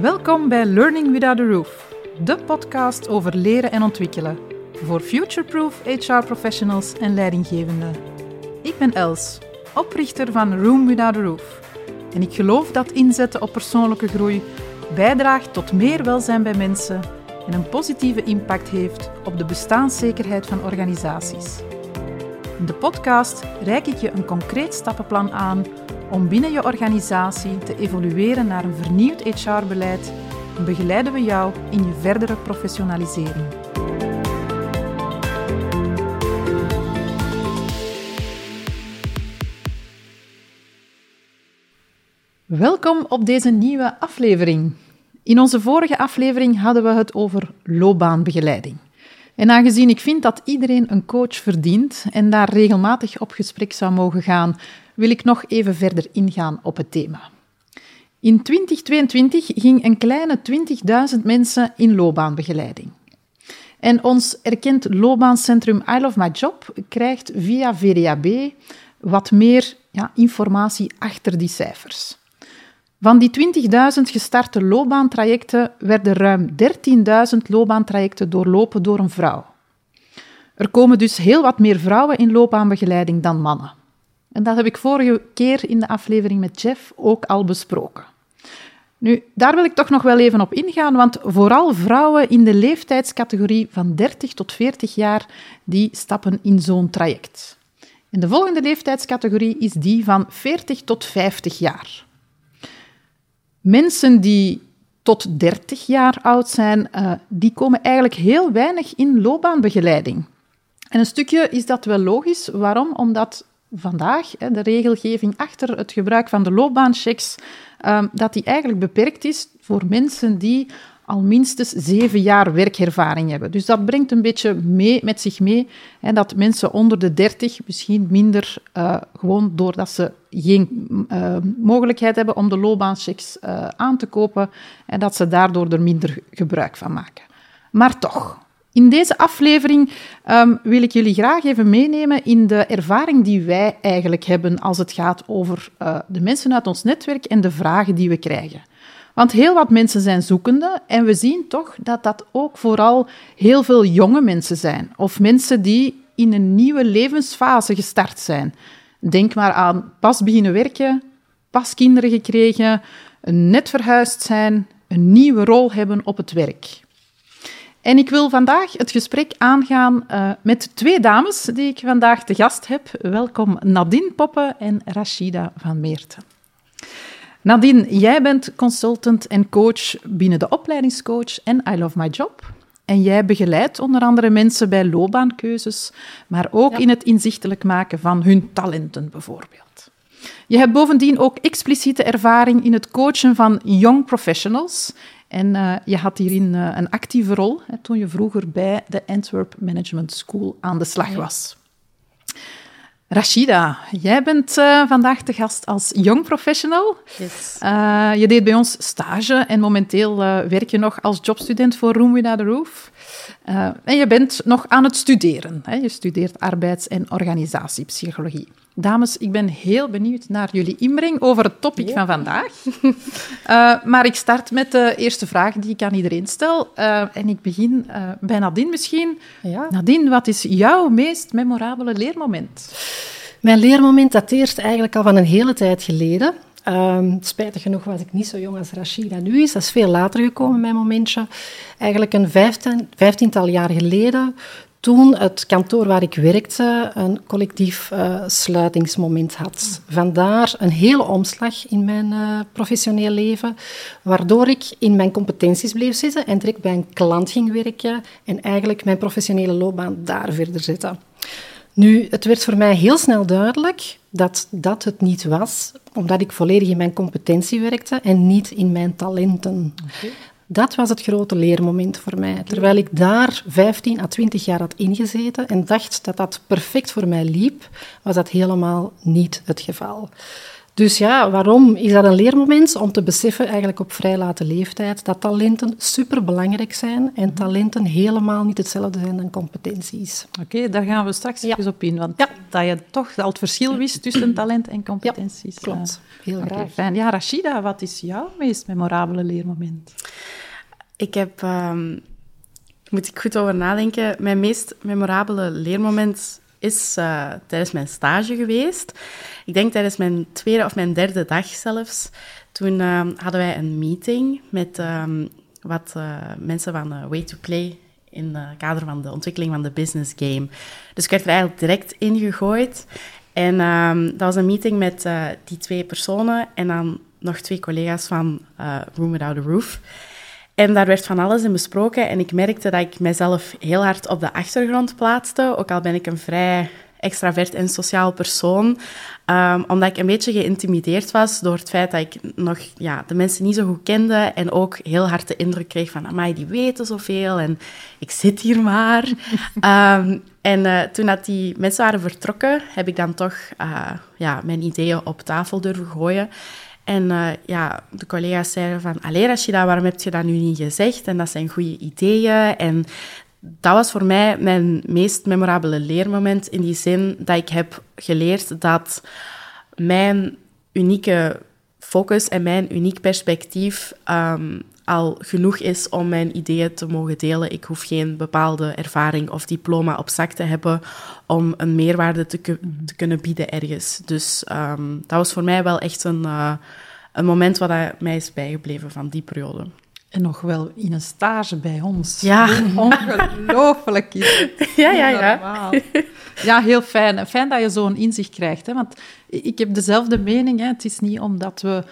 Welkom bij Learning Without a Roof, de podcast over leren en ontwikkelen voor futureproof HR professionals en leidinggevenden. Ik ben Els, oprichter van Room Without a Roof. En ik geloof dat inzetten op persoonlijke groei bijdraagt tot meer welzijn bij mensen en een positieve impact heeft op de bestaanszekerheid van organisaties. In de podcast reik ik je een concreet stappenplan aan om binnen je organisatie te evolueren naar een vernieuwd HR-beleid en begeleiden we jou in je verdere professionalisering. Welkom op deze nieuwe aflevering. In onze vorige aflevering hadden we het over loopbaanbegeleiding. En aangezien ik vind dat iedereen een coach verdient en daar regelmatig op gesprek zou mogen gaan, wil ik nog even verder ingaan op het thema. In 2022 ging een kleine 20.000 mensen in loopbaanbegeleiding. En ons erkend loopbaancentrum I Love My Job krijgt via VDAB wat meer ja, informatie achter die cijfers. Van die 20.000 gestarte loopbaantrajecten werden ruim 13.000 loopbaantrajecten doorlopen door een vrouw. Er komen dus heel wat meer vrouwen in loopbaanbegeleiding dan mannen. En dat heb ik vorige keer in de aflevering met Jeff ook al besproken. Nu, daar wil ik toch nog wel even op ingaan, want vooral vrouwen in de leeftijdscategorie van 30 tot 40 jaar, die stappen in zo'n traject. En de volgende leeftijdscategorie is die van 40 tot 50 jaar. Mensen die tot 30 jaar oud zijn, uh, die komen eigenlijk heel weinig in loopbaanbegeleiding. En een stukje is dat wel logisch. Waarom? Omdat vandaag de regelgeving achter het gebruik van de loopbaanchecks, um, dat die eigenlijk beperkt is voor mensen die al minstens zeven jaar werkervaring hebben. Dus dat brengt een beetje mee, met zich mee hè, dat mensen onder de 30 misschien minder, uh, gewoon doordat ze geen uh, mogelijkheid hebben om de loopbaanchecks uh, aan te kopen, en dat ze daardoor er minder gebruik van maken. Maar toch, in deze aflevering um, wil ik jullie graag even meenemen in de ervaring die wij eigenlijk hebben als het gaat over de mensen uit ons netwerk en de vragen die we krijgen. Want heel wat mensen zijn zoekende en we zien toch dat dat ook vooral heel veel jonge mensen zijn. Of mensen die in een nieuwe levensfase gestart zijn. Denk maar aan pas beginnen werken, pas kinderen gekregen, net verhuisd zijn, een nieuwe rol hebben op het werk. En ik wil vandaag het gesprek aangaan uh, met twee dames die ik vandaag te gast heb. Welkom Nadine Poppen en Rashida van Meerten. Nadine, jij bent consultant en coach binnen de opleidingscoach en I Love My Job. En jij begeleidt onder andere mensen bij loopbaankeuzes, maar ook in het inzichtelijk maken van hun talenten bijvoorbeeld. Je hebt bovendien ook expliciete ervaring in het coachen van young professionals. En uh, je had hierin uh, een actieve rol hè, toen je vroeger bij de Antwerp Management School aan de slag was. Rashida, jij bent uh, vandaag te gast als young professional. Yes. Je deed bij ons stage en momenteel werk je nog als jobstudent voor Room Without a Roof. En je bent nog aan het studeren. Hè? Je studeert arbeids- en organisatiepsychologie. Dames, ik ben heel benieuwd naar jullie inbreng over het topic ja. van vandaag. uh, maar ik start met de eerste vraag die ik aan iedereen stel. Uh, en ik begin bij Nadine misschien. Ja. Nadine, wat is jouw meest memorabele leermoment? Mijn leermoment dateert eigenlijk al van een hele tijd geleden. Um, spijtig genoeg was ik niet zo jong als Rashida nu is. Dat is veel later gekomen, mijn momentje. Eigenlijk een vijftien, vijftiental jaar geleden, toen het kantoor waar ik werkte een collectief uh, sluitingsmoment had. Vandaar een hele omslag in mijn uh, professioneel leven, waardoor ik in mijn competenties bleef zitten en direct bij een klant ging werken en eigenlijk mijn professionele loopbaan daar verder zetten. Nu, het werd voor mij heel snel duidelijk dat dat het niet was, omdat ik volledig in mijn competentie werkte en niet in mijn talenten. Okay. Dat was het grote leermoment voor mij. Terwijl ik daar 15 à 20 jaar had ingezeten en dacht dat dat perfect voor mij liep, was dat helemaal niet het geval. Dus ja, waarom is dat een leermoment? Om te beseffen, eigenlijk op vrij late leeftijd, dat talenten superbelangrijk zijn en talenten helemaal niet hetzelfde zijn dan competenties. Oké, daar gaan we straks ja. eens op in, want dat je toch al het verschil wist tussen talent en competenties. Ja, klopt. Heel graag. Fijn. Ja, Rashida, wat is jouw meest memorabele leermoment? Ik heb, um, moet ik goed over nadenken, mijn meest memorabele leermoment is uh, tijdens mijn stage geweest. Ik denk tijdens mijn tweede of mijn derde dag zelfs. Toen uh, hadden wij een meeting met um, wat uh, mensen van Way to Play in het kader van de ontwikkeling van de business game. Dus ik werd er eigenlijk direct ingegooid. En um, dat was een meeting met die twee personen en dan nog twee collega's van Room Without a Roof. En daar werd van alles in besproken en ik merkte dat ik mezelf heel hard op de achtergrond plaatste, ook al ben ik een vrij extravert en sociaal persoon, um, omdat ik een beetje geïntimideerd was door het feit dat ik nog ja, de mensen niet zo goed kende en ook heel hard de indruk kreeg van, amai, die weten zoveel en ik zit hier maar. um, en uh, toen dat die mensen waren vertrokken, heb ik dan toch uh, ja, mijn ideeën op tafel durven gooien. En uh, ja, de collega's zeiden van, allee Rashida, waarom heb je dat nu niet gezegd? En dat zijn goede ideeën. En dat was voor mij mijn meest memorabele leermoment in die zin dat ik heb geleerd dat mijn unieke focus en mijn uniek perspectief um, al genoeg is om mijn ideeën te mogen delen. Ik hoef geen bepaalde ervaring of diploma op zak te hebben om een meerwaarde te, te kunnen bieden ergens. Dus um, dat was voor mij wel echt een, uh, een moment wat mij is bijgebleven van die periode. En nog wel in een stage bij ons. Ja. Ongelooflijk is het. Ja, ja, ja. Ja, heel fijn. Fijn dat je zo'n inzicht krijgt. Hè? Want ik heb dezelfde mening. Hè? Het is niet omdat we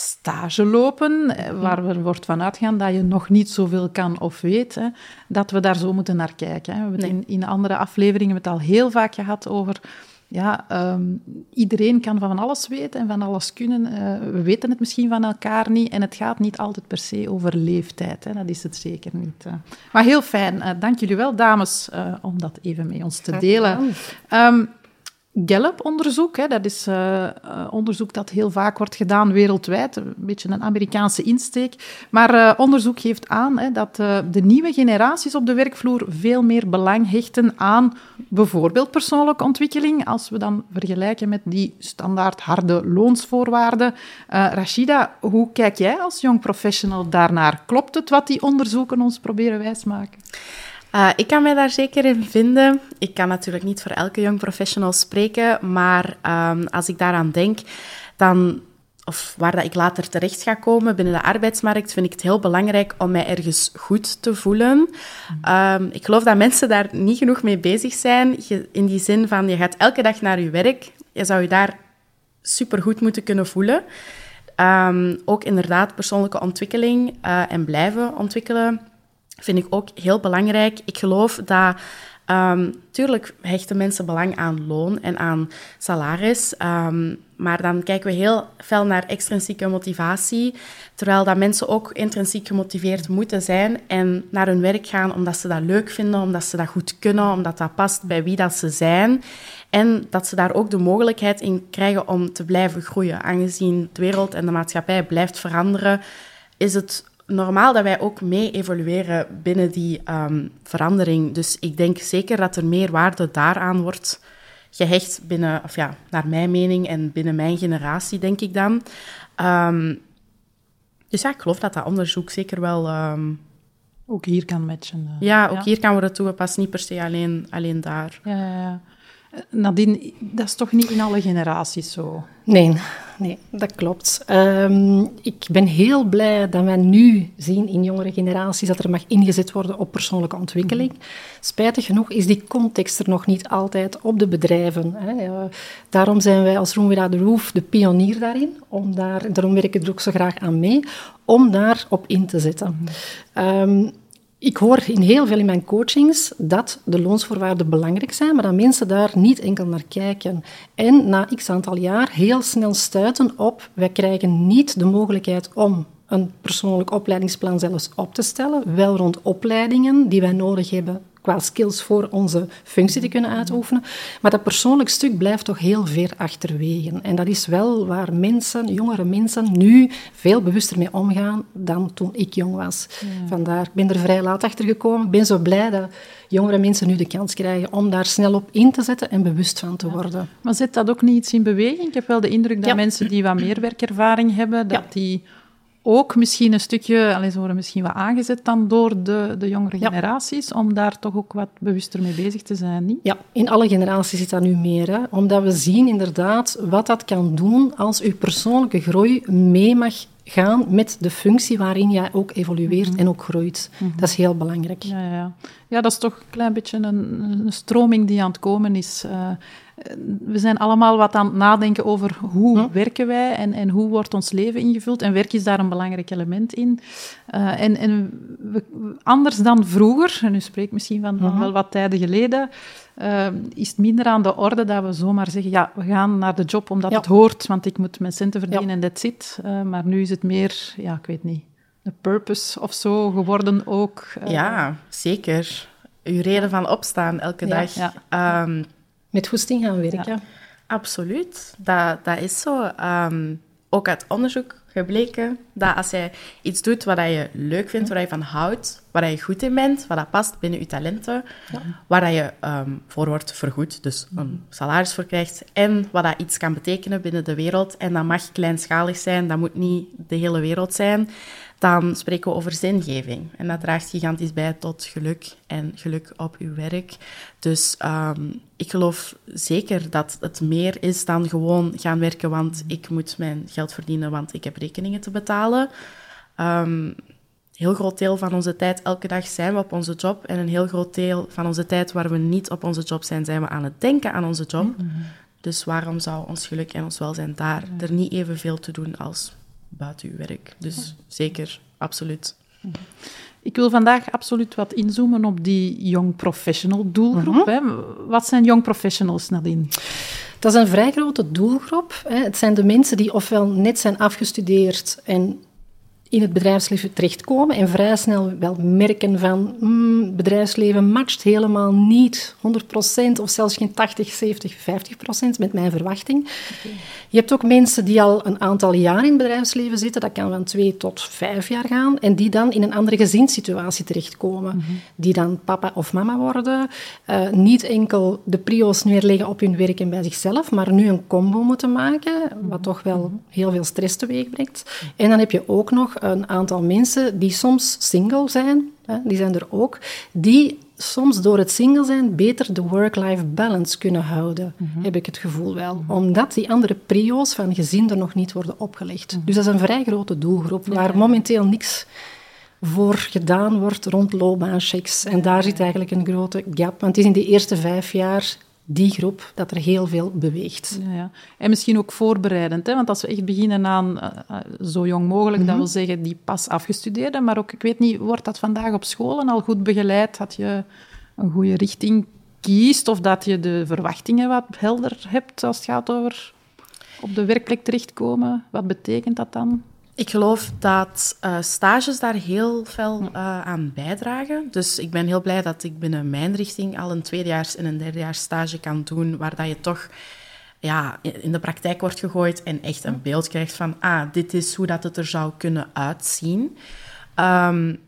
stage lopen, eh, waar er wordt van uitgaan dat je nog niet zoveel kan of weet, hè, dat we daar zo moeten naar kijken. Hè. We hebben in, in andere afleveringen het al heel vaak gehad over ja, um, iedereen kan van alles weten en van alles kunnen. Uh, we weten het misschien van elkaar niet en het gaat niet altijd per se over leeftijd. Hè. Dat is het zeker niet. Uh. Maar heel fijn. Uh, dank jullie wel, dames, om dat even met ons te delen. Um, Gallup-onderzoek, dat is uh, onderzoek dat heel vaak wordt gedaan wereldwijd, een beetje een Amerikaanse insteek. Maar uh, onderzoek geeft aan hè, dat de nieuwe generaties op de werkvloer veel meer belang hechten aan bijvoorbeeld persoonlijke ontwikkeling, als we dan vergelijken met die standaard harde loonsvoorwaarden. Rashida, hoe kijk jij als jong professional daarnaar? Klopt het wat die onderzoeken ons proberen wijsmaken? Uh, ik kan mij daar zeker in vinden. Ik kan natuurlijk niet voor elke young professional spreken, maar um, als ik daaraan denk, dan, of waar dat ik later terecht ga komen binnen de arbeidsmarkt, vind ik het heel belangrijk om mij ergens goed te voelen. Um, ik geloof dat mensen daar niet genoeg mee bezig zijn, in die zin van je gaat elke dag naar je werk, je zou je daar supergoed moeten kunnen voelen. Um, ook inderdaad persoonlijke ontwikkeling uh, en blijven ontwikkelen vind ik ook heel belangrijk. Ik geloof dat Um, tuurlijk hechten mensen belang aan loon en aan salaris, um, maar dan kijken we heel fel naar extrinsieke motivatie, terwijl dat mensen ook intrinsiek gemotiveerd moeten zijn en naar hun werk gaan omdat ze dat leuk vinden, omdat ze dat goed kunnen, omdat dat past bij wie dat ze zijn. En dat ze daar ook de mogelijkheid in krijgen om te blijven groeien. Aangezien de wereld en de maatschappij blijft veranderen, is het normaal dat wij ook mee evolueren binnen die um, verandering. Dus ik denk zeker dat er meer waarde daaraan wordt gehecht binnen, of ja, naar mijn mening en binnen mijn generatie, denk ik dan. Um, dus ja, ik geloof dat dat onderzoek zeker wel... Um, ook hier kan matchen. Uh, ja, ook ja. hier kan worden toegepast, niet per se alleen, alleen daar. Ja, ja, ja. Nadine, dat is toch niet in alle generaties zo? Nee, nee dat klopt. Um, ik ben heel blij dat wij nu zien in jongere generaties dat er mag ingezet worden op persoonlijke ontwikkeling. Spijtig genoeg is die context er nog niet altijd op de bedrijven. Hè. Uh, daarom zijn wij als Room Without the Roof de pionier daarin. Om daar, daarom werk ik er ook zo graag aan mee, om daarop in te zetten. Um, ik hoor in heel veel in mijn coachings dat de loonsvoorwaarden belangrijk zijn, maar dat mensen daar niet enkel naar kijken. En na x aantal jaar heel snel stuiten op, wij krijgen niet de mogelijkheid om een persoonlijk opleidingsplan zelfs op te stellen, wel rond opleidingen die wij nodig hebben qua skills voor onze functie te kunnen uitoefenen. Maar dat persoonlijk stuk blijft toch heel ver achterwege. En dat is wel waar mensen, jongere mensen, nu veel bewuster mee omgaan dan toen ik jong was. Vandaar, ik ben er vrij laat achter gekomen. Ik ben zo blij dat jongere mensen nu de kans krijgen om daar snel op in te zetten en bewust van te worden. Maar zet dat ook niet iets in beweging? Ik heb wel de indruk dat mensen die wat meer werkervaring hebben, dat die ook misschien een stukje, alleen ze worden misschien wat aangezet dan door de, de jongere generaties, om daar toch ook wat bewuster mee bezig te zijn, niet? Ja, in alle generaties zit dat nu meer. Hè? Omdat we zien inderdaad wat dat kan doen als uw persoonlijke groei mee mag gaan met de functie waarin jij ook evolueert en ook groeit. Dat is heel belangrijk. Ja, ja. ja, dat is toch een klein beetje een, een stroming die aan het komen is. Uh, we zijn allemaal wat aan het nadenken over hoe werken wij en, en hoe wordt ons leven ingevuld. En werk is daar een belangrijk element in. Uh, en en we, anders dan vroeger, en u spreekt misschien van, van wel wat tijden geleden, uh, is het minder aan de orde dat we zomaar zeggen, ja, we gaan naar de job omdat het hoort, want ik moet mijn centen verdienen ja. en that's it. Uh, maar nu is het meer, ja, ik weet niet, de purpose of zo geworden ook. ja, zeker. Uw reden van opstaan elke dag. Ja. Um, met goesting gaan werken. Absoluut, dat, dat is zo. Um, ook uit onderzoek gebleken dat als je iets doet wat je leuk vindt, waar je van houdt, waar je goed in bent, wat dat past binnen je talenten, ja. waar je um, voor wordt vergoed, dus een salaris voor krijgt, en wat dat iets kan betekenen binnen de wereld, en dat mag kleinschalig zijn, dat moet niet de hele wereld zijn, dan spreken we over zingeving. En dat draagt gigantisch bij tot geluk en geluk op uw werk. Dus um, ik geloof zeker dat het meer is dan gewoon gaan werken, want ik moet mijn geld verdienen, want ik heb rekeningen te betalen. Um, heel groot deel van onze tijd, elke dag zijn we op onze job. En een heel groot deel van onze tijd waar we niet op onze job zijn, zijn we aan het denken aan onze job. Mm -hmm. Dus waarom zou ons geluk en ons welzijn daar er niet evenveel te doen als buiten uw werk? Dus zeker, absoluut. Ik wil vandaag absoluut wat inzoomen op die young professional doelgroep. -hmm. Wat zijn young professionals, Nadine? Dat is een vrij grote doelgroep. Het zijn de mensen die ofwel net zijn afgestudeerd en in het bedrijfsleven terechtkomen en vrij snel wel merken van mm, bedrijfsleven matcht helemaal niet 100% of zelfs geen 80, 70, 50% met mijn verwachting. Okay. Je hebt ook mensen die al een aantal jaar in het bedrijfsleven zitten, dat kan van twee tot vijf jaar gaan, en die dan in een andere gezinssituatie terechtkomen. Mm -hmm. Die dan papa of mama worden, uh, niet enkel de prio's neerleggen op hun werk en bij zichzelf, maar nu een combo moeten maken, wat toch wel heel veel stress teweeg brengt. En dan heb je ook nog een aantal mensen die soms single zijn, hè, die zijn er ook, die soms door het single zijn beter de work-life balance kunnen houden, mm -hmm. heb ik het gevoel wel. Mm -hmm. Omdat die andere prio's van gezin er nog niet worden opgelegd. Mm -hmm. Dus dat is een vrij grote doelgroep, ja, waar momenteel niks voor gedaan wordt rond loopbaanchecks. En daar zit eigenlijk een grote gap. Want het is in de eerste vijf jaar die groep dat er heel veel beweegt. Ja, ja. En misschien ook voorbereidend, hè? want als we echt beginnen aan uh, zo jong mogelijk, mm -hmm. dat wil zeggen die pas afgestudeerden, maar ook, ik weet niet, wordt dat vandaag op scholen al goed begeleid, dat je een goede richting kiest of dat je de verwachtingen wat helder hebt als het gaat over op de werkplek terechtkomen? Wat betekent dat dan? Ik geloof dat uh, stages daar heel veel uh, aan bijdragen. Dus ik ben heel blij dat ik binnen mijn richting al een tweedejaars en een derdejaars stage kan doen, waar dat je toch ja, in de praktijk wordt gegooid en echt een beeld krijgt van, ah, dit is hoe dat het er zou kunnen uitzien. Um,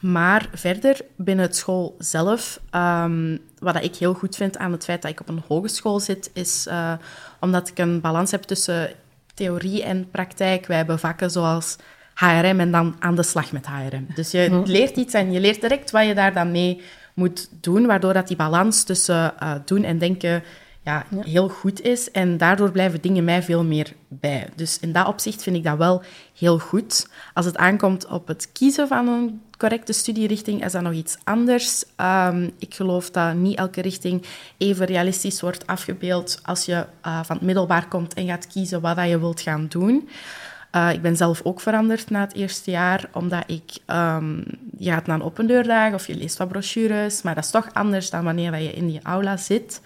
maar verder, binnen het school zelf, um, wat ik heel goed vind aan het feit dat ik op een hogeschool zit, is uh, omdat ik een balans heb tussen theorie en praktijk. Wij hebben vakken zoals HRM en dan aan de slag met HRM. Dus je leert iets en je leert direct wat je daar dan mee moet doen, waardoor dat die balans tussen uh, doen en denken ja, ja, heel goed is. En daardoor blijven dingen mij veel meer bij. Dus in dat opzicht vind ik dat wel heel goed. Als het aankomt op het kiezen van een correcte studierichting, is dat nog iets anders. Um, ik geloof dat niet elke richting even realistisch wordt afgebeeld als je uh, van het middelbaar komt en gaat kiezen wat dat je wilt gaan doen. Uh, ik ben zelf ook veranderd na het eerste jaar, omdat ik... Um, je gaat naar een opendeurdag of je leest wat brochures, maar dat is toch anders dan wanneer je in die aula zit.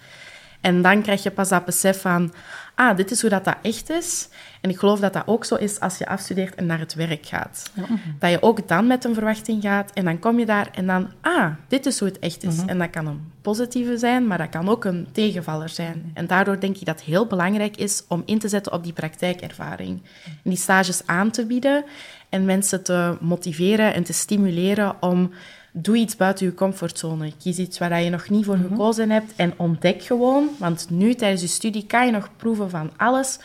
En dan krijg je pas dat besef van, ah, dit is hoe dat, dat echt is. En ik geloof dat dat ook zo is als je afstudeert en naar het werk gaat. Dat je ook dan met een verwachting gaat en dan kom je daar en dan, ah, dit is hoe het echt is. En dat kan een positieve zijn, maar dat kan ook een tegenvaller zijn. En daardoor denk ik dat het heel belangrijk is om in te zetten op die praktijkervaring. En die stages aan te bieden en mensen te motiveren en te stimuleren om doe iets buiten je comfortzone. Kies iets waar je nog niet voor gekozen hebt en ontdek gewoon. Want nu tijdens je studie kan je nog proeven van alles.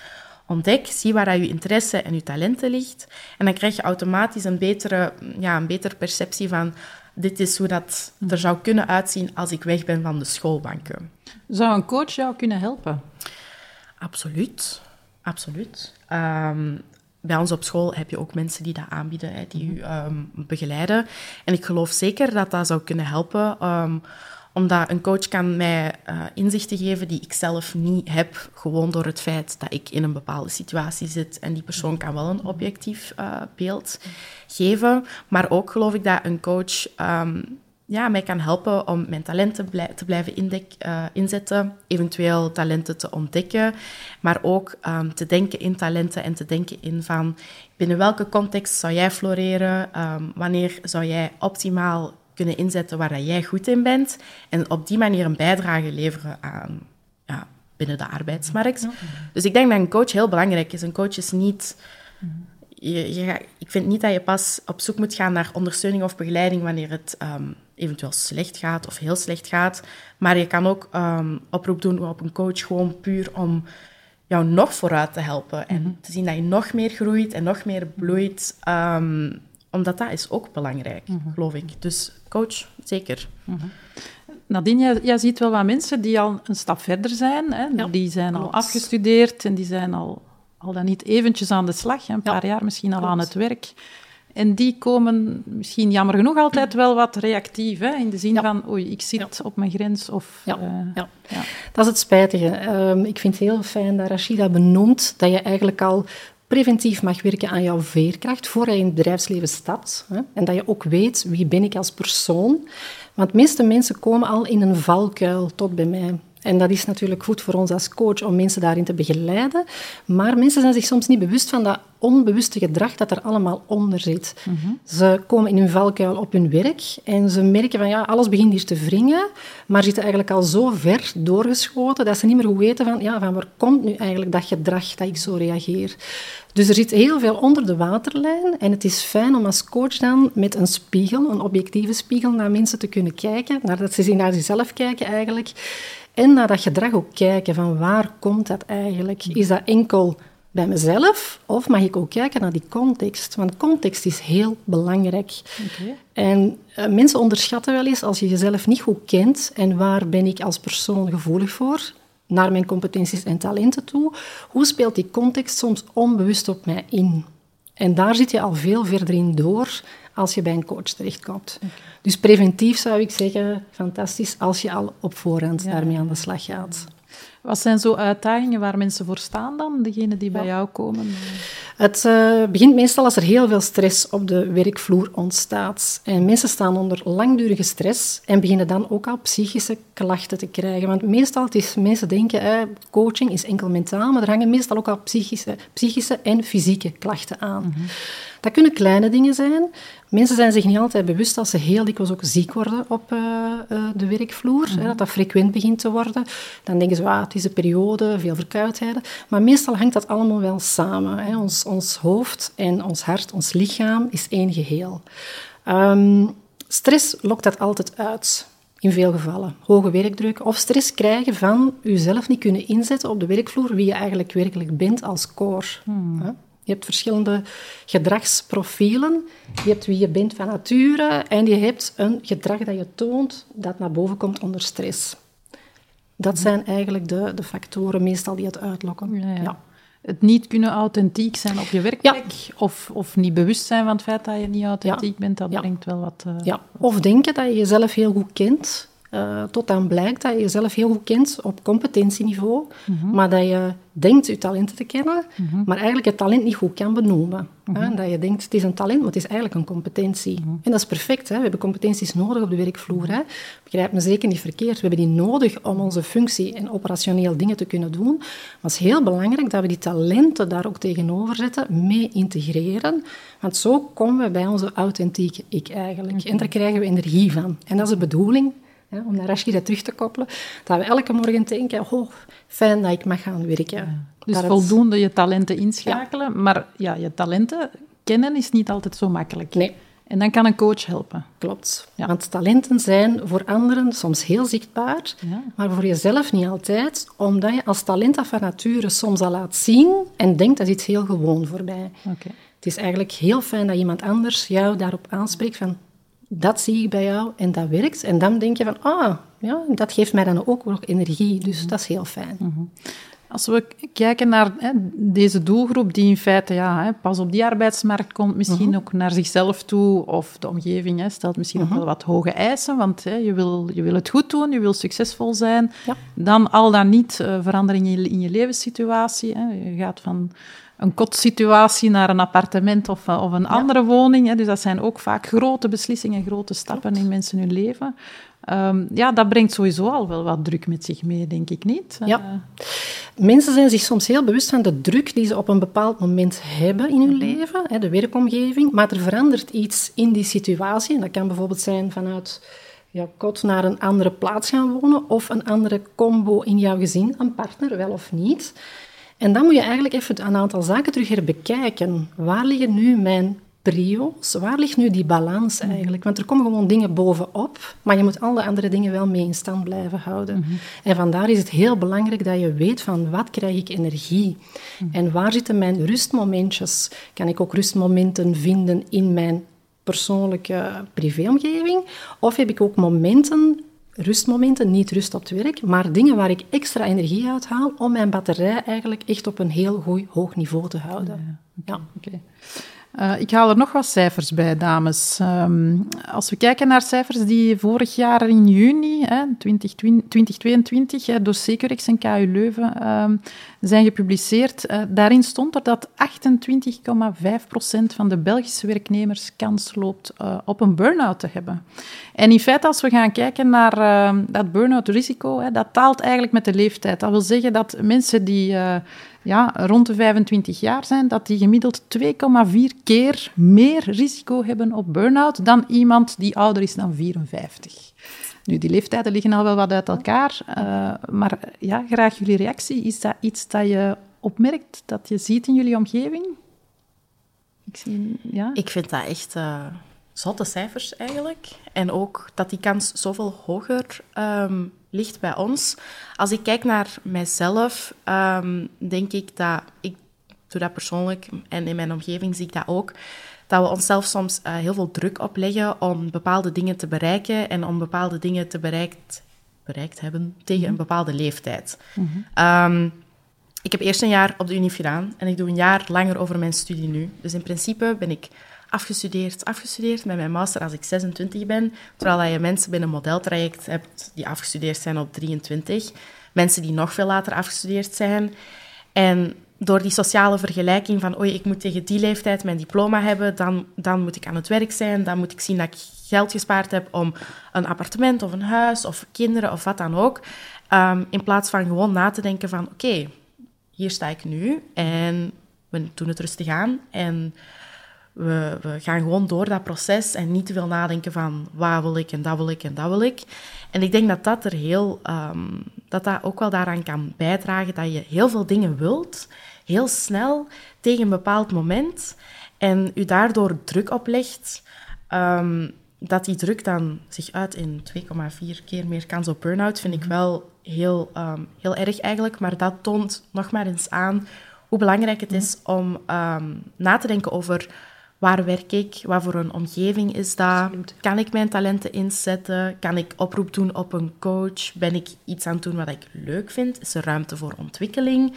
Ontdek, zie waar je interesse en je talenten ligt. En dan krijg je automatisch een betere, ja, een betere perceptie van dit is hoe dat er zou kunnen uitzien als ik weg ben van de schoolbanken. Zou een coach jou kunnen helpen? Absoluut, absoluut. Ehm, bij ons op school heb je ook mensen die dat aanbieden, hè, die u ehm, begeleiden. En ik geloof zeker dat dat zou kunnen helpen, ehm, omdat een coach kan mij uh, inzichten geven die ik zelf niet heb, gewoon door het feit dat ik in een bepaalde situatie zit. En die persoon kan wel een objectief uh, beeld geven. Maar ook geloof ik dat een coach ja, mij kan helpen om mijn talenten blij te blijven indek, uh, inzetten, eventueel talenten te ontdekken, maar ook um, te denken in talenten en te denken in van binnen welke context zou jij floreren, um, wanneer zou jij optimaal kunnen inzetten waar dat jij goed in bent en op die manier een bijdrage leveren aan ja, binnen de arbeidsmarkt. Dus ik denk dat een coach heel belangrijk is. Een coach is niet... Je, je, ik vind niet dat je pas op zoek moet gaan naar ondersteuning of begeleiding wanneer het um, eventueel slecht gaat of heel slecht gaat. Maar je kan ook um, oproep doen op een coach gewoon puur om jou nog vooruit te helpen. En mm-hmm. te zien dat je nog meer groeit en nog meer bloeit. Um, omdat dat is ook belangrijk, mm-hmm. geloof ik. Dus coach, zeker. Mm-hmm. Nadine, jij, jij, ziet wel wat mensen die al een stap verder zijn. Hè? Ja, die zijn klopt. al afgestudeerd en die zijn al, al dan niet eventjes aan de slag. Hè? Een paar ja, jaar misschien al klopt. aan het werk. En die komen misschien jammer genoeg altijd wel wat reactief, hè? in de zin ja. van oei, ik zit ja. op mijn grens. Of, ja. Uh, ja. dat is het spijtige. Um, ik vind het heel fijn dat Rashida benoemt dat je eigenlijk al preventief mag werken aan jouw veerkracht voor je in het bedrijfsleven stapt. Hè? En dat je ook weet wie ben ik als persoon. Want de meeste mensen komen al in een valkuil tot bij mij. En dat is natuurlijk goed voor ons als coach om mensen daarin te begeleiden. Maar mensen zijn zich soms niet bewust van dat onbewuste gedrag dat er allemaal onder zit. Mm -hmm. Ze komen in hun valkuil op hun werk en ze merken van ja, alles begint hier te wringen, maar zitten eigenlijk al zo ver doorgeschoten dat ze niet meer goed weten van, ja, van waar komt nu eigenlijk dat gedrag dat ik zo reageer. Dus er zit heel veel onder de waterlijn en het is fijn om als coach dan met een spiegel, een objectieve spiegel, naar mensen te kunnen kijken, nadat ze naar zichzelf kijken eigenlijk, en naar dat gedrag ook kijken van waar komt dat eigenlijk? Is dat enkel bij mezelf of mag ik ook kijken naar die context? Want context is heel belangrijk. Okay. En uh, mensen onderschatten wel eens als je jezelf niet goed kent en waar ben ik als persoon gevoelig voor, naar mijn competenties en talenten toe, hoe speelt die context soms onbewust op mij in? En daar zit je al veel verder in door als je bij een coach terechtkomt. Okay. Dus preventief zou ik zeggen, fantastisch als je al op voorhand ja. daarmee aan de slag gaat. Wat zijn zo uitdagingen waar mensen voor staan dan, degenen die ja. bij jou komen? Het uh, begint meestal als er heel veel stress op de werkvloer ontstaat. En mensen staan onder langdurige stress en beginnen dan ook al psychische klachten te krijgen. Want meestal, het is, mensen denken, eh, coaching is enkel mentaal, maar er hangen meestal ook al psychische, psychische en fysieke klachten aan. Mm-hmm. Dat kunnen kleine dingen zijn. Mensen zijn zich niet altijd bewust dat ze heel dikwijls ook ziek worden op uh, uh, de werkvloer. Hè, dat dat frequent begint te worden. Dan denken ze, ah, het is een periode, veel verkoudheden. Maar meestal hangt dat allemaal wel samen. Hè. Ons, ons hoofd en ons hart, ons lichaam is één geheel. Um, stress lokt dat altijd uit. In veel gevallen. Hoge werkdruk of stress krijgen van jezelf niet kunnen inzetten op de werkvloer, wie je eigenlijk werkelijk bent als core. Je hebt verschillende gedragsprofielen. Je hebt wie je bent van nature en je hebt een gedrag dat je toont dat naar boven komt onder stress. Dat zijn eigenlijk de, de factoren meestal die het uitlokken. Ja, ja. Ja. Het niet kunnen authentiek zijn op je werkplek of, of niet bewust zijn van het feit dat je niet authentiek bent, dat brengt wel wat... Uh, ja. Of denken dat je jezelf heel goed kent Uh, tot dan blijkt dat je jezelf heel goed kent op competentieniveau, maar dat je denkt je talenten te kennen, maar eigenlijk het talent niet goed kan benoemen. Hè? Dat je denkt, het is een talent, maar het is eigenlijk een competentie. En dat is perfect. Hè? We hebben competenties nodig op de werkvloer. Hè? Begrijp me zeker niet verkeerd. We hebben die nodig om onze functie en operationeel dingen te kunnen doen. Maar het is heel belangrijk dat we die talenten daar ook tegenover zetten, mee integreren. Want zo komen we bij onze authentieke ik eigenlijk. En daar krijgen we energie van. En dat is de bedoeling om naar Rashida terug te koppelen, dat we elke morgen denken, oh, fijn dat ik mag gaan werken. Dus voldoende je talenten inschakelen, maar ja, je talenten kennen is niet altijd zo makkelijk. Nee. En dan kan een coach helpen. Klopt. Want talenten zijn voor anderen soms heel zichtbaar, maar voor jezelf niet altijd, omdat je als talent dat van nature soms al laat zien en denkt dat is iets heel gewoon voorbij. Okay. Het is eigenlijk heel fijn dat iemand anders jou daarop aanspreekt van dat zie ik bij jou en dat werkt. En dan denk je van, ah, ja, dat geeft mij dan ook nog energie. Dus mhm. dat is heel fijn. Mhm. Als we kijken naar hè, deze doelgroep die in feite ja, hè, pas op die arbeidsmarkt komt, misschien mhm. ook naar zichzelf toe, of de omgeving hè, stelt misschien nog wel wat hoge eisen, want hè, je, wil, je wil het goed doen, je wil succesvol zijn. Ja. Dan al dan niet uh, verandering in je, in je levenssituatie. Hè. Je gaat van een kotsituatie naar een appartement of, eh, of een andere woning. Hè. Dus dat zijn ook vaak grote beslissingen, grote stappen in mensen hun leven. Um, ja, dat brengt sowieso al wel wat druk met zich mee, denk ik niet. Ja. Uh, Mensen zijn zich soms heel bewust van de druk die ze op een bepaald moment hebben in hun mhm. leven, hè, de werkomgeving, maar er verandert iets in die situatie. Dat kan bijvoorbeeld zijn vanuit ja, kot naar een andere plaats gaan wonen of een andere combo in jouw gezin, een partner, wel of niet. En dan moet je eigenlijk even een aantal zaken terug herbekijken. Waar liggen nu mijn trio's? Waar ligt nu die balans eigenlijk? Want er komen gewoon dingen bovenop, maar je moet alle andere dingen wel mee in stand blijven houden. Mhm. En vandaar is het heel belangrijk dat je weet van wat krijg ik energie? Mhm. En waar zitten mijn rustmomentjes? Kan ik ook rustmomenten vinden in mijn persoonlijke privéomgeving? Of heb ik ook momenten rustmomenten, niet rust op het werk, maar dingen waar ik extra energie uit haal om mijn batterij eigenlijk echt op een heel goed, hoog niveau te houden. Ja, oké. Uh, ik haal er nog wat cijfers bij, dames. Um, als we kijken naar cijfers die vorig jaar in juni, hè, 2022, hè, door Securex en KU Leuven um, zijn gepubliceerd, uh, daarin stond er dat 28,5% van de Belgische werknemers kans loopt uh, op een burn-out te hebben. En in feite, als we gaan kijken naar uh, dat burn-out risico, dat taalt eigenlijk met de leeftijd. Dat wil zeggen dat mensen die ja, rond de 25 jaar zijn, dat die gemiddeld 2,4 keer meer risico hebben op burn-out dan iemand die ouder is dan 54. Nu, die leeftijden liggen al wel wat uit elkaar, uh, maar ja, graag jullie reactie. Is dat iets dat je opmerkt, dat je ziet in jullie omgeving? Ik, ja? ik vind dat echt uh, zotte cijfers eigenlijk. En ook dat die kans zoveel hoger um, ligt bij ons. Als ik kijk naar mijzelf, um, denk ik dat ik doe dat persoonlijk en in mijn omgeving zie ik dat ook. Dat we onszelf soms uh, heel veel druk opleggen om bepaalde dingen te bereiken en om bepaalde dingen te bereikt, bereikt hebben tegen een mhm. bepaalde leeftijd. Mm um, ik heb eerst een jaar op de Unie gedaan en ik doe een jaar langer over mijn studie nu. Dus in principe ben ik afgestudeerd, afgestudeerd met mijn master als ik 26 ben. Terwijl je mensen binnen een modeltraject hebt die afgestudeerd zijn op 23. Mensen die nog veel later afgestudeerd zijn. En door die sociale vergelijking van oei, ik moet tegen die leeftijd mijn diploma hebben, dan, dan moet ik aan het werk zijn, dan moet ik zien dat ik geld gespaard heb om een appartement of een huis of kinderen of wat dan ook. Um, in plaats van gewoon na te denken van oké, hier sta ik nu en we doen het rustig aan en we, we, gaan gewoon door dat proces en niet te veel nadenken van wat wil ik en dat wil ik en dat wil ik. En ik denk dat dat er heel, um, dat dat ook wel daaraan kan bijdragen dat je heel veel dingen wilt, heel snel tegen een bepaald moment en u daardoor druk oplegt. Um, dat die druk dan zich uit in 2,4 keer meer kans op burn-out, vind ik mhm. wel heel, um, heel erg eigenlijk. Maar dat toont nog maar eens aan hoe belangrijk het is om na te denken over Waar werk ik? Wat voor een omgeving is dat? Kan ik mijn talenten inzetten? Kan ik oproep doen op een coach? Ben ik iets aan het doen wat ik leuk vind? Is er ruimte voor ontwikkeling?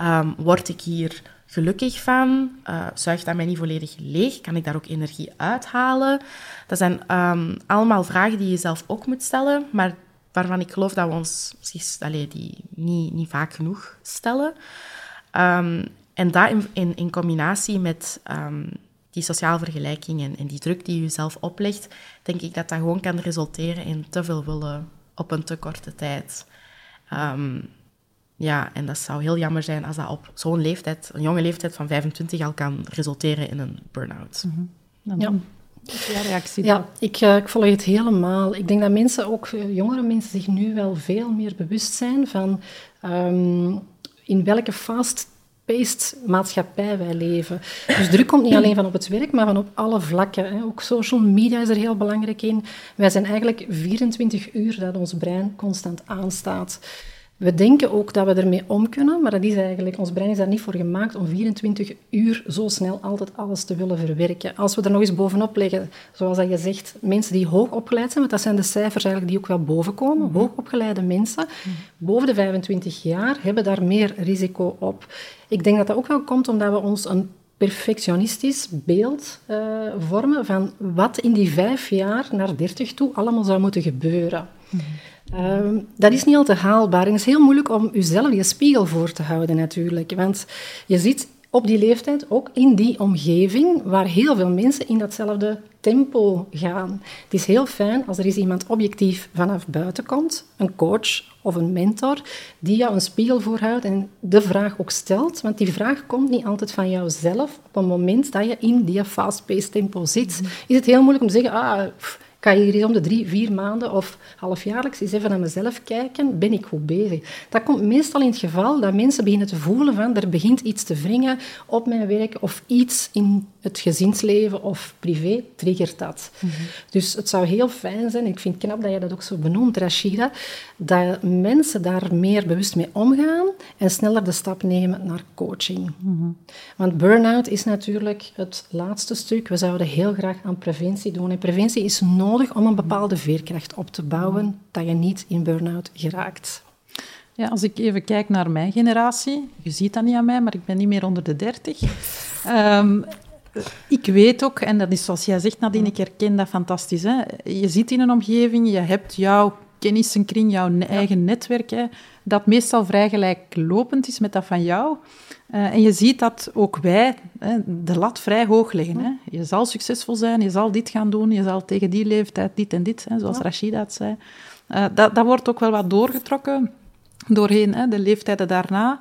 Um, word ik hier gelukkig van? Uh, zuigt dat mij niet volledig leeg? Kan ik daar ook energie uithalen? Dat zijn um, allemaal vragen die je zelf ook moet stellen, maar waarvan ik geloof dat we ons allee, die niet, niet vaak genoeg stellen. Ehm, en dat in, in, in combinatie met um, die sociale vergelijking en, en, die druk die je zelf oplegt, denk ik dat dat gewoon kan resulteren in te veel willen op een te korte tijd. Um, ja, en dat zou heel jammer zijn als dat op zo'n leeftijd, een jonge leeftijd van 25, al kan resulteren in een burn-out. Mm -hmm. Ja. Ja, reactie. Ja, ik, uh, ik volg het helemaal. Ik denk dat mensen, ook eh, jongere mensen, zich nu wel veel meer bewust zijn van um, in welke fast-paced maatschappij wij leven. Dus druk komt niet alleen van op het werk, maar van op alle vlakken. Hè. Ook social media is er heel belangrijk in. Wij zijn eigenlijk 24 uur dat ons brein constant aanstaat. We denken ook dat we ermee om kunnen, maar dat is eigenlijk, ons brein is daar niet voor gemaakt om 24 uur zo snel altijd alles te willen verwerken. Als we er nog eens bovenop leggen, zoals dat je zegt, mensen die hoog opgeleid zijn, want dat zijn de cijfers eigenlijk die ook wel bovenkomen, mm hoogopgeleide mensen, boven de 25 jaar, hebben daar meer risico op. Ik denk dat dat ook wel komt omdat we ons een perfectionistisch beeld uh, vormen van wat in die vijf jaar naar 30 toe allemaal zou moeten gebeuren. Ehm, dat is niet altijd haalbaar en het is heel moeilijk om jezelf je spiegel voor te houden natuurlijk. Want je ziet op die leeftijd ook in die omgeving waar heel veel mensen in datzelfde tempo gaan. Het is heel fijn als er eens iemand objectief vanaf buiten komt, een coach of een mentor, die jou een spiegel voorhoudt en de vraag ook stelt. Want die vraag komt niet altijd van jouzelf. Op het moment dat je in die fast-paced tempo zit, is het heel moeilijk om te zeggen, ah, Ga je hier om de drie, vier maanden of halfjaarlijks eens even naar mezelf kijken, ben ik goed bezig? Dat komt meestal in het geval dat mensen beginnen te voelen van er begint iets te wringen op mijn werk of iets in het gezinsleven of privé triggert dat. Mhm. Dus het zou heel fijn zijn, ik vind het knap dat je dat ook zo benoemt, Rashida, dat mensen daar meer bewust mee omgaan en sneller de stap nemen naar coaching. Mhm. Want burn-out is natuurlijk het laatste stuk. We zouden heel graag aan preventie doen. En preventie is nodig om een bepaalde veerkracht op te bouwen, dat je niet in burn-out geraakt. Ja, als ik even kijk naar mijn generatie, je ziet dat niet aan mij, maar ik ben niet meer onder de dertig. Ehm, ik weet ook, en dat is zoals jij zegt, Nadine, ik herken dat fantastisch. Hè? Je zit in een omgeving, je hebt jouw kennissenkring, jouw eigen netwerk, hè, dat meestal vrij gelijklopend is met dat van jou. Uh, en je ziet dat ook wij hè, de lat vrij hoog leggen. Hè. Je zal succesvol zijn, je zal dit gaan doen, je zal tegen die leeftijd dit en dit, hè, zoals Rashida het zei. Uh, dat, dat wordt ook wel wat doorgetrokken doorheen hè, de leeftijden daarna.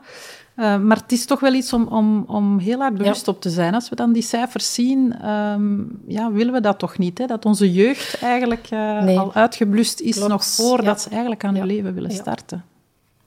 Uh, maar het is toch wel iets om, om, om heel hard bewust op te zijn. Als we dan die cijfers zien, um, ja, willen we dat toch niet? Hè? Dat onze jeugd eigenlijk uh, al uitgeblust is Klopt. nog voordat ja. ze eigenlijk aan hun leven willen starten.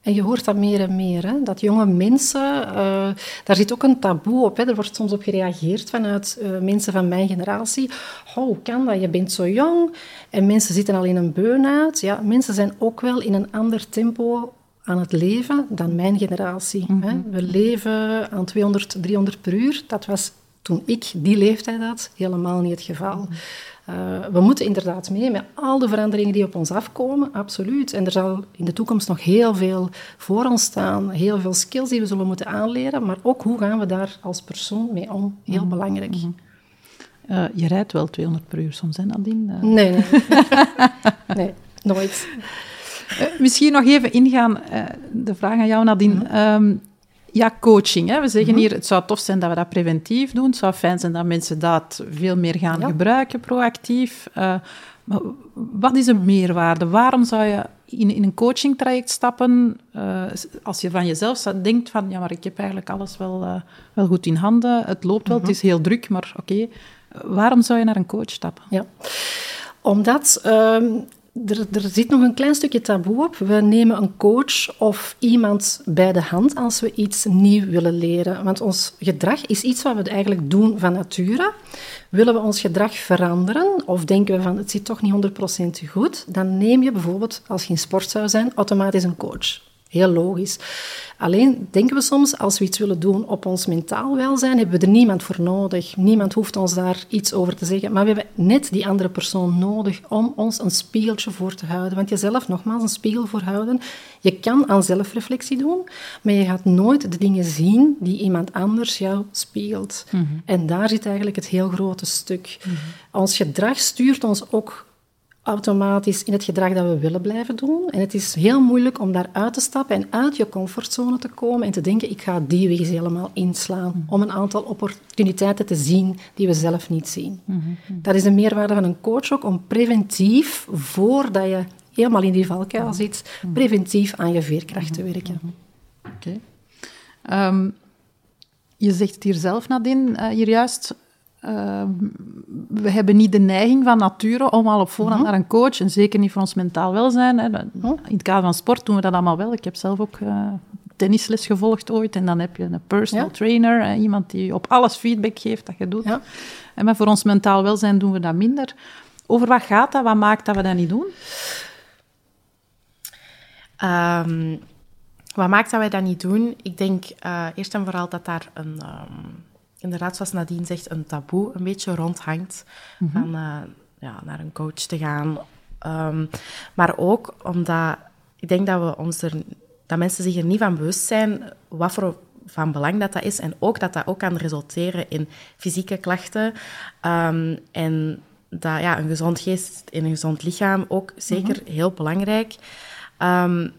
En je hoort dat meer en meer, hè? dat jonge mensen, uh, daar zit ook een taboe op. Hè? Er wordt soms op gereageerd vanuit uh, mensen van mijn generatie. Oh, hoe kan dat? Je bent zo jong en mensen zitten al in een burn-out. Ja, mensen zijn ook wel in een ander tempo aan het leven dan mijn generatie. Mm -hmm. We leven aan 200, 300 per uur. Dat was toen ik die leeftijd had helemaal niet het geval. Mm -hmm. Uh, we moeten inderdaad mee met al de veranderingen die op ons afkomen, absoluut. En er zal in de toekomst nog heel veel voor ons staan, heel veel skills die we zullen moeten aanleren, maar ook hoe gaan we daar als persoon mee om, heel mm. belangrijk. Mm. Uh, je rijdt wel 200 per uur soms, hè Nadine? Uh. Nee, nee. nee, nooit. misschien nog even ingaan, de vraag aan jou Nadine. Mm. Um, ja, coaching. Hè. We zeggen mhm. hier, het zou tof zijn dat we dat preventief doen. Het zou fijn zijn dat mensen dat veel meer gaan ja. gebruiken, proactief. Uh, maar wat is een meerwaarde? Waarom zou je in, in een coachingtraject stappen uh, als je van jezelf denkt van, ja, maar ik heb eigenlijk alles wel, uh, wel goed in handen. Het loopt wel, mm -hmm. het is heel druk, maar oké. Okay. waarom zou je naar een coach stappen? Ja, omdat um, er, er, zit nog een klein stukje taboe op. We nemen een coach of iemand bij de hand als we iets nieuw willen leren. Want ons gedrag is iets wat we eigenlijk doen van nature. Willen we ons gedrag veranderen of denken we van het zit toch niet 100% goed, dan neem je bijvoorbeeld, als je in sport zou zijn, automatisch een coach. Heel logisch. Alleen denken we soms, als we iets willen doen op ons mentaal welzijn, hebben we er niemand voor nodig. Niemand hoeft ons daar iets over te zeggen. Maar we hebben net die andere persoon nodig om ons een spiegeltje voor te houden. Want jezelf, nogmaals, een spiegel voorhouden. Je kan aan zelfreflectie doen, maar je gaat nooit de dingen zien die iemand anders jou spiegelt. Mm -hmm. En daar zit eigenlijk het heel grote stuk. Mm -hmm. Ons gedrag stuurt ons ook automatisch in het gedrag dat we willen blijven doen. En het is heel moeilijk om daar uit te stappen en uit je comfortzone te komen en te denken, ik ga die weg eens helemaal inslaan, mhm. om een aantal opportuniteiten te zien die we zelf niet zien. Mhm, mhm. Dat is de meerwaarde van een coach ook, om preventief, voordat je helemaal in die valkuil zit, preventief aan je veerkracht te werken. Oké. Ehm, je zegt het hier zelf, Nadine, uh, hier juist Ehm, we hebben niet de neiging van nature om al op voorhand mhm. naar een coach, en zeker niet voor ons mentaal welzijn. Hè. Mhm. In het kader van sport doen we dat allemaal wel. Ik heb zelf ook uh, tennisles gevolgd ooit, en dan heb je een personal trainer, iemand die op alles feedback geeft dat je doet. Ja. En maar voor ons mentaal welzijn doen we dat minder. Over wat gaat dat? Wat maakt dat we dat niet doen? Um, wat maakt dat wij dat niet doen? Ik denk uh, eerst en vooral dat daar een... Um, inderdaad, zoals Nadine zegt, een taboe een beetje rondhangt mm van uh, ja, naar een coach te gaan. Um, maar ook omdat ik denk dat, we ons er, dat mensen zich er niet van bewust zijn wat voor van belang dat dat is. En ook dat dat ook kan resulteren in fysieke klachten. Um, en dat ja, een gezond geest in een gezond lichaam ook zeker mhm. heel belangrijk. Um,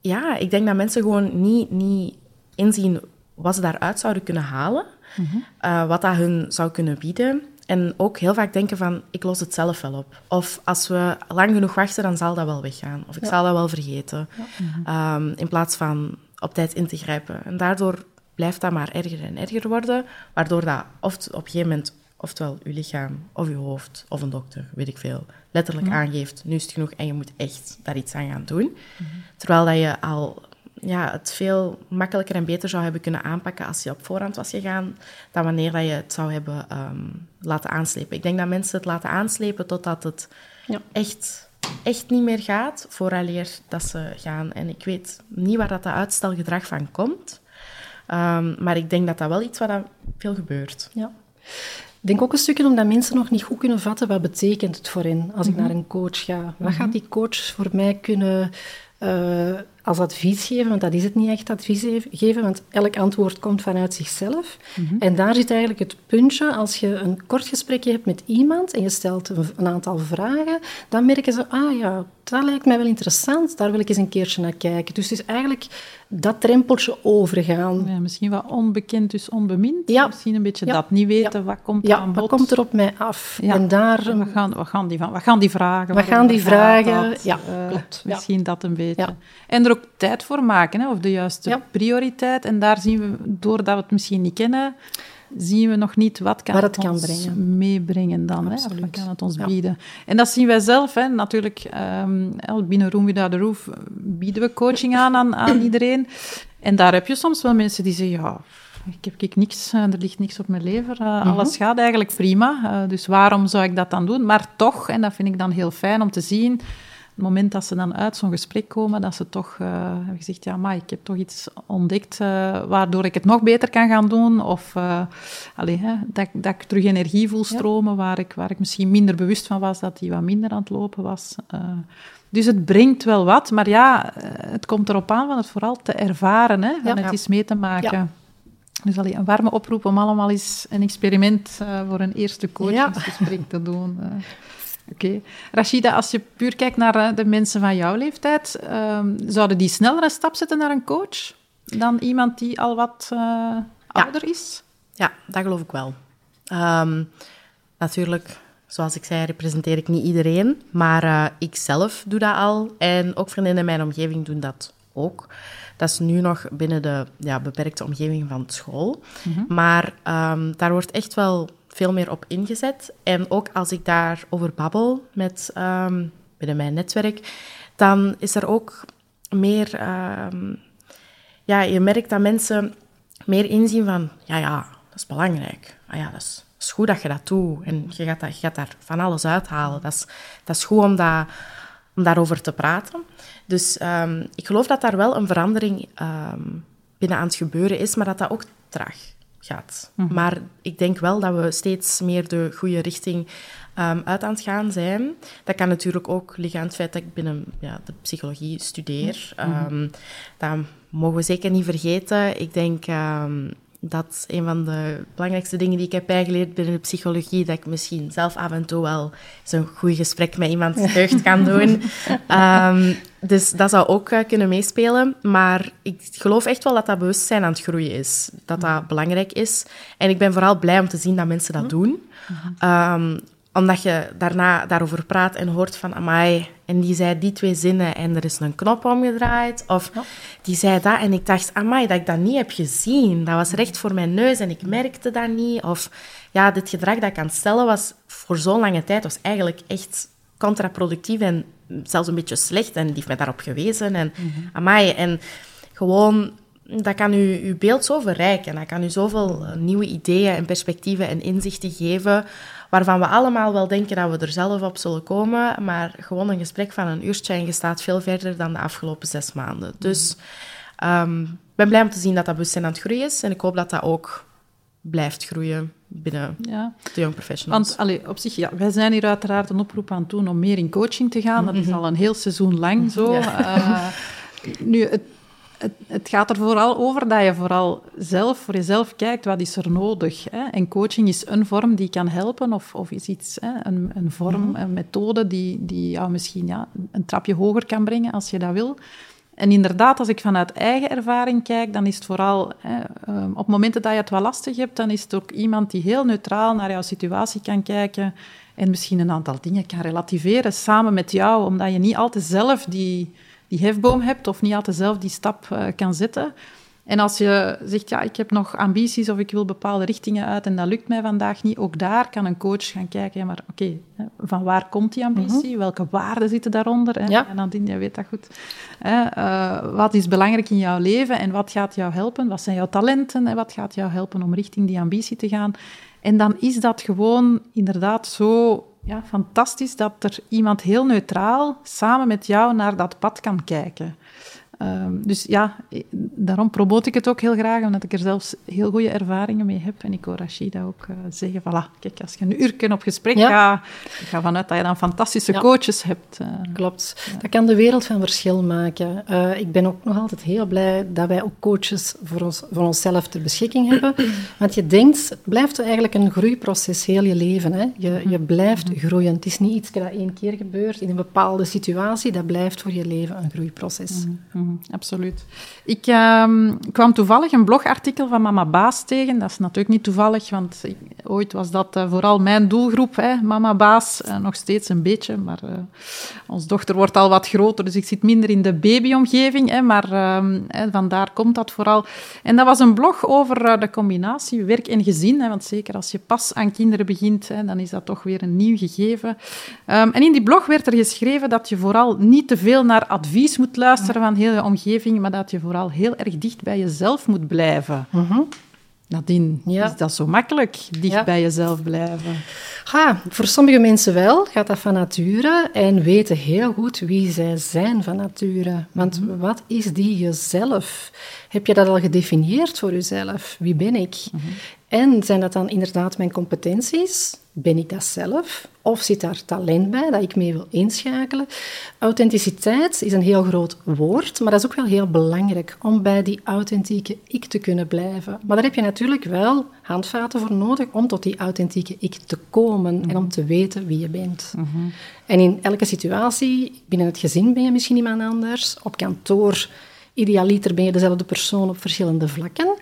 ja, ik denk dat mensen gewoon niet, niet inzien wat ze daaruit zouden kunnen halen, mhm. eh, wat dat hun zou kunnen bieden. En ook heel vaak denken van, ik los het zelf wel op. Of als we lang genoeg wachten, dan zal dat wel weggaan. Of ik zal dat wel vergeten. Mhm. Ehm, in plaats van op tijd in te grijpen. En daardoor blijft dat maar erger en erger worden, waardoor dat of op een gegeven moment oftewel uw lichaam of uw hoofd of een dokter, weet ik veel, letterlijk aangeeft, nu is het genoeg en je moet echt daar iets aan gaan doen. Mhm. Terwijl dat je al ja, het veel makkelijker en beter zou hebben kunnen aanpakken als je op voorhand was gegaan, dan wanneer dat je het zou hebben ehm, laten aanslepen. Ik denk dat mensen het laten aanslepen totdat het ja. echt, echt niet meer gaat, vooraleer dat ze gaan. En ik weet niet waar dat, dat uitstelgedrag van komt, um, maar ik denk dat dat wel iets wat veel gebeurt. Ja. Ik denk ook een stukje omdat mensen nog niet goed kunnen vatten wat betekent het voor hen als ik mhm. naar een coach ga. Wat gaat mhm. die coach voor mij kunnen uh, als advies geven, want dat is het niet echt advies geven, want elk antwoord komt vanuit zichzelf. Mhm. En daar zit eigenlijk het puntje, als je een kort gesprekje hebt met iemand en je stelt een, een, aantal vragen, dan merken ze, ah ja, dat lijkt mij wel interessant, daar wil ik eens een keertje naar kijken. Dus het is eigenlijk dat drempeltje overgaan. Ja, misschien wat onbekend, dus onbemind. Ja. Misschien een beetje dat, niet weten, wat komt er aan bod. wat komt er op mij af? En daar... wat, gaan, wat, gaan die van, wat gaan die vragen? Wat gaan die vragen? ja, uh, klopt. Misschien dat een beetje. En er ook tijd voor maken, hè, of de juiste prioriteit. En daar zien we, doordat we het misschien niet kennen, zien we nog niet wat kan het, ons brengen. meebrengen dan. Hè, wat kan het ons bieden. En dat zien wij zelf. Hè, natuurlijk, um, binnen Room Without the Roof bieden we coaching aan, aan, aan iedereen. En daar heb je soms wel mensen die zeggen, ja, ik heb ik niks, eh, er ligt niks op mijn lever. Uh, Alles gaat eigenlijk prima. Uh, dus waarom zou ik dat dan doen? Maar toch, en dat vind ik dan heel fijn om te zien het moment dat ze dan uit zo'n gesprek komen, dat ze toch uh, hebben gezegd, ja, maar ik heb toch iets ontdekt uh, waardoor ik het nog beter kan gaan doen. Of uh, hè, dat, dat ik terug energie voel stromen, waar, ik, waar ik misschien minder bewust van was dat die wat minder aan het lopen was. dus het brengt wel wat, maar ja, het komt erop aan van het vooral te ervaren, hè, van het eens mee te maken. Dus allee, een warme oproep om allemaal eens een experiment voor een eerste coachingsgesprek te doen. Oké. Rashida, als je puur kijkt naar eh, de mensen van jouw leeftijd, um, zouden die sneller een stap zetten naar een coach dan iemand die al wat uh, ouder is? Ja, dat geloof ik wel. Um, natuurlijk, zoals ik zei, representeer ik niet iedereen, maar uh, ik zelf doe dat al en ook vriendinnen in mijn omgeving doen dat ook. Dat is nu nog binnen de ja, beperkte omgeving van school. Mm -hmm. Maar um, daar wordt echt wel veel meer op ingezet. En ook als ik daarover babbel met, um, binnen mijn netwerk, dan is er ook meer... Um, ja, je merkt dat mensen meer inzien van... Ja, ja, dat is belangrijk. Ah ja, dat is, goed dat je dat doet. En je gaat, dat, gaat daar van alles uithalen. Dat is, dat is goed om, dat, om daarover te praten. Dus um, ik geloof dat daar wel een verandering binnen aan het gebeuren is, maar dat dat ook traag gaat. Mhm. Maar ik denk wel dat we steeds meer de goede richting um, uit aan het gaan zijn. Dat kan natuurlijk ook liggen aan het feit dat ik binnen ja, de psychologie studeer. Um, dat mogen we zeker niet vergeten. Ik denk... Um, dat een van de belangrijkste dingen die ik heb bijgeleerd binnen de psychologie, dat ik misschien zelf af en toe wel zo'n goed gesprek met iemand deugd kan doen. Ehm, dus dat zou ook uh, kunnen meespelen. Maar ik geloof echt wel dat dat bewustzijn aan het groeien is. Dat dat belangrijk is. En ik ben vooral blij om te zien dat mensen dat doen. Um, omdat je daarna daarover praat en hoort van, amai, en die zei die twee zinnen en er is een knop omgedraaid. Of die zei dat en ik dacht, amai, dat ik dat niet heb gezien. Dat was recht voor mijn neus en ik merkte dat niet. Of ja, dit gedrag dat ik aan het stellen was voor zo'n lange tijd, was eigenlijk echt contraproductief en zelfs een beetje slecht. En die heeft mij daarop gewezen. En mm amai, en gewoon dat kan u uw beeld zo verrijken. Dat kan u zoveel eh, nieuwe ideeën en perspectieven en inzichten geven, waarvan we allemaal wel denken dat we er zelf op zullen komen, maar gewoon een gesprek van een uurtje en je staat veel verder dan de afgelopen zes maanden. Dus um, ik ben blij om te zien dat dat bewustzijn aan het groeien is en ik hoop dat dat ook blijft groeien binnen ja. de young professionals. Want allee, op zich, ja, wij zijn hier uiteraard een oproep aan het doen om meer in coaching te gaan. Dat is mhm. al een heel seizoen lang zo. Uh, nu, het het, het, gaat er vooral over dat je vooral zelf voor jezelf kijkt wat is er nodig. Hè? En coaching is een vorm die kan helpen of, of is iets, hè? Een, een vorm, mhm. een methode die, die jou misschien ja, een trapje hoger kan brengen als je dat wil. En inderdaad, als ik vanuit eigen ervaring kijk, dan is het vooral hè, ehm, op momenten dat je het wel lastig hebt, dan is het ook iemand die heel neutraal naar jouw situatie kan kijken en misschien een aantal dingen kan relativeren samen met jou, omdat je niet altijd zelf die die hefboom hebt of niet altijd zelf die stap uh, kan zetten. En als je zegt, ja, ik heb nog ambities of ik wil bepaalde richtingen uit en dat lukt mij vandaag niet, ook daar kan een coach gaan kijken, ja, maar oké, van waar komt die ambitie? Mhm. Welke waarden zitten daaronder? Hè? Ja. En dan je weet dat goed. Hè? Uh, wat is belangrijk in jouw leven en wat gaat jou helpen? Wat zijn jouw talenten en wat gaat jou helpen om richting die ambitie te gaan? En dan is dat gewoon inderdaad zo ja, fantastisch dat er iemand heel neutraal samen met jou naar dat pad kan kijken. Ehm, dus ja, daarom promoot ik het ook heel graag, omdat ik er zelfs heel goede ervaringen mee heb. En ik hoor Rashida ook uh, zeggen, voilà, kijk, als je een uur op gesprek gaat, ik ga vanuit dat je dan fantastische coaches hebt. Uh, Klopt. Dat kan de wereld van verschil maken. Uh, ik ben ook nog altijd heel blij dat wij ook coaches voor, ons, voor onszelf ter beschikking hebben. Want je denkt, het blijft eigenlijk een groeiproces heel je leven. Hè? Je, je blijft mhm. groeien. Het is niet iets dat één keer gebeurt in een bepaalde situatie, dat blijft voor je leven een groeiproces. Mm Mhm, absoluut. Ik ehm, kwam toevallig een blogartikel van Mama Baas tegen. Dat is natuurlijk niet toevallig, want ooit was dat uh, vooral mijn doelgroep, hè, Mama Baas. Uh, nog steeds een beetje, maar uh, onze dochter wordt al wat groter, dus ik zit minder in de babyomgeving. Hè, maar ehm, vandaar komt dat vooral. En dat was een blog over de combinatie werk en gezin. Hè, want zeker als je pas aan kinderen begint, hè, dan is dat toch weer een nieuw gegeven. Um, en in die blog werd er geschreven dat je vooral niet te veel naar advies moet luisteren van heel omgeving, maar dat je vooral heel erg dicht bij jezelf moet blijven. Nadien, is dat zo makkelijk, dicht bij jezelf blijven? Ha, voor sommige mensen wel, gaat dat van nature en weten heel goed wie zij zijn van nature. Want mhm. wat is die jezelf? Heb je dat al gedefinieerd voor jezelf? Wie ben ik? Mhm. En zijn dat dan inderdaad mijn competenties? Ben ik dat zelf? Of zit daar talent bij dat ik mee wil inschakelen? Authenticiteit is een heel groot woord, maar dat is ook wel heel belangrijk om bij die authentieke ik te kunnen blijven. Maar daar heb je natuurlijk wel handvaten voor nodig om tot die authentieke ik te komen en om te weten wie je bent. Mhm. En in elke situatie, binnen het gezin ben je misschien iemand anders, op kantoor, idealiter ben je dezelfde persoon op verschillende vlakken.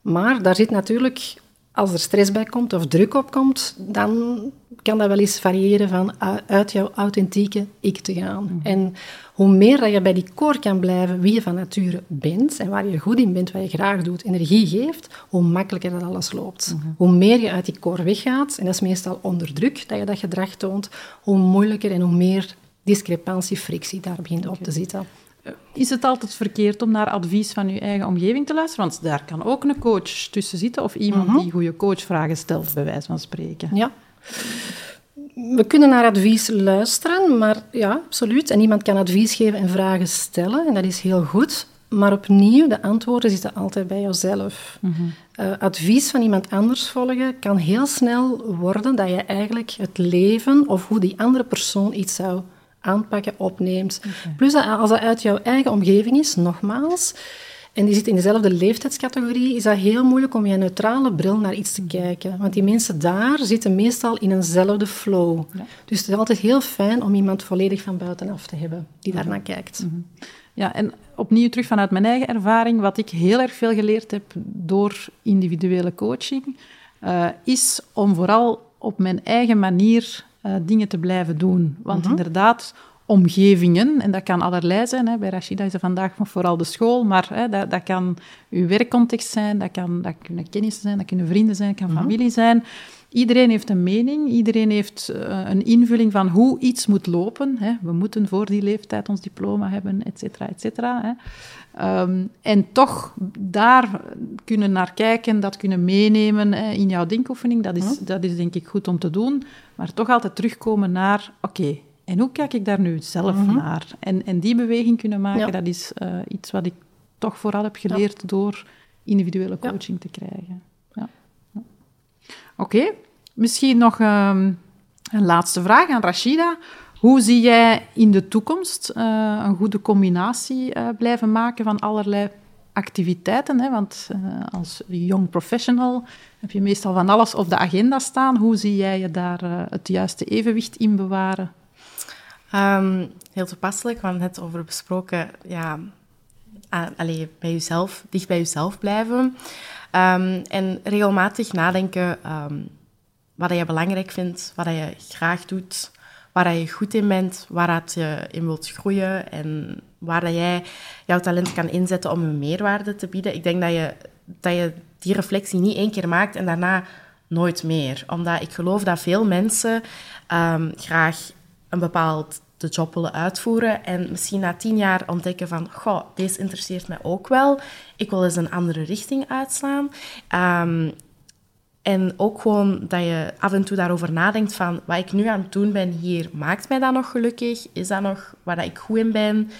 Maar daar zit natuurlijk als er stress bij komt of druk op komt, dan kan dat wel eens variëren van uit jouw authentieke ik te gaan. Mhm. En hoe meer dat je bij die core kan blijven wie je van nature bent en waar je goed in bent, wat je graag doet, energie geeft, hoe makkelijker dat alles loopt. Mhm. Hoe meer je uit die core weggaat, en dat is meestal onder druk dat je dat gedrag toont, hoe moeilijker en hoe meer discrepantie, frictie daar begint op te zitten. Is het altijd verkeerd om naar advies van je eigen omgeving te luisteren? Want daar kan ook een coach tussen zitten of iemand mhm. die goede coachvragen stelt, bij wijze van spreken. Ja. We kunnen naar advies luisteren, maar ja, absoluut. En iemand kan advies geven en vragen stellen, en dat is heel goed. Maar opnieuw, de antwoorden zitten altijd bij jezelf. Mm advies van iemand anders volgen kan heel snel worden dat je eigenlijk het leven of hoe die andere persoon iets zou aanpakken, opneemt. Plus als dat uit jouw eigen omgeving is, nogmaals, en die zitten in dezelfde leeftijdscategorie, is dat heel moeilijk om je neutrale bril naar iets te kijken. Want die mensen daar zitten meestal in eenzelfde flow. Dus het is altijd heel fijn om iemand volledig van buitenaf te hebben die daarnaar kijkt. Mhm. Ja, en opnieuw terug vanuit mijn eigen ervaring, wat ik heel erg veel geleerd heb door individuele coaching, uh, is om vooral op mijn eigen manier uh, dingen te blijven doen. Want mm inderdaad, omgevingen, en dat kan allerlei zijn. Hè. Bij Rashida is het vandaag vooral de school, maar hè, dat, dat kan uw werkcontext zijn, dat, kan, dat kunnen kennissen zijn, dat kunnen vrienden zijn, dat kan mhm. familie zijn. Iedereen heeft een mening, iedereen heeft uh, een invulling van hoe iets moet lopen. Hè. We moeten voor die leeftijd ons diploma hebben, et cetera, et cetera. Um, en toch daar kunnen naar kijken, dat kunnen meenemen hè, in jouw denkoefening, dat is, dat is denk ik goed om te doen. Maar toch altijd terugkomen naar, oké, en hoe kijk ik daar nu zelf mhm. naar? En, en die beweging kunnen maken, dat is uh, iets wat ik toch vooral heb geleerd door individuele coaching te krijgen. Ja. Oké, misschien nog um, een laatste vraag aan Rashida. Hoe zie jij in de toekomst uh, een goede combinatie uh, blijven maken van allerlei activiteiten? Hè? Want uh, als young professional heb je meestal van alles op de agenda staan. Hoe zie jij je daar het juiste evenwicht in bewaren? Um, heel toepasselijk, hadden het over besproken, ja, allee, bij jezelf, dicht bij jezelf blijven. Um, en regelmatig nadenken um, wat je belangrijk vindt, wat je graag doet, waar je goed in bent, waar je in wilt groeien en waar jij jouw talent kan inzetten om een meerwaarde te bieden. Ik denk dat je, dat je die reflectie niet één keer maakt en daarna nooit meer. Omdat ik geloof dat veel mensen graag een bepaald de job willen uitvoeren en misschien na tien jaar ontdekken van, goh, deze interesseert mij ook wel. Ik wil eens een andere richting uitslaan. Um, en ook gewoon dat je af en toe daarover nadenkt van wat ik nu aan het doen ben hier, maakt mij dat nog gelukkig? Is dat nog waar ik goed in ben?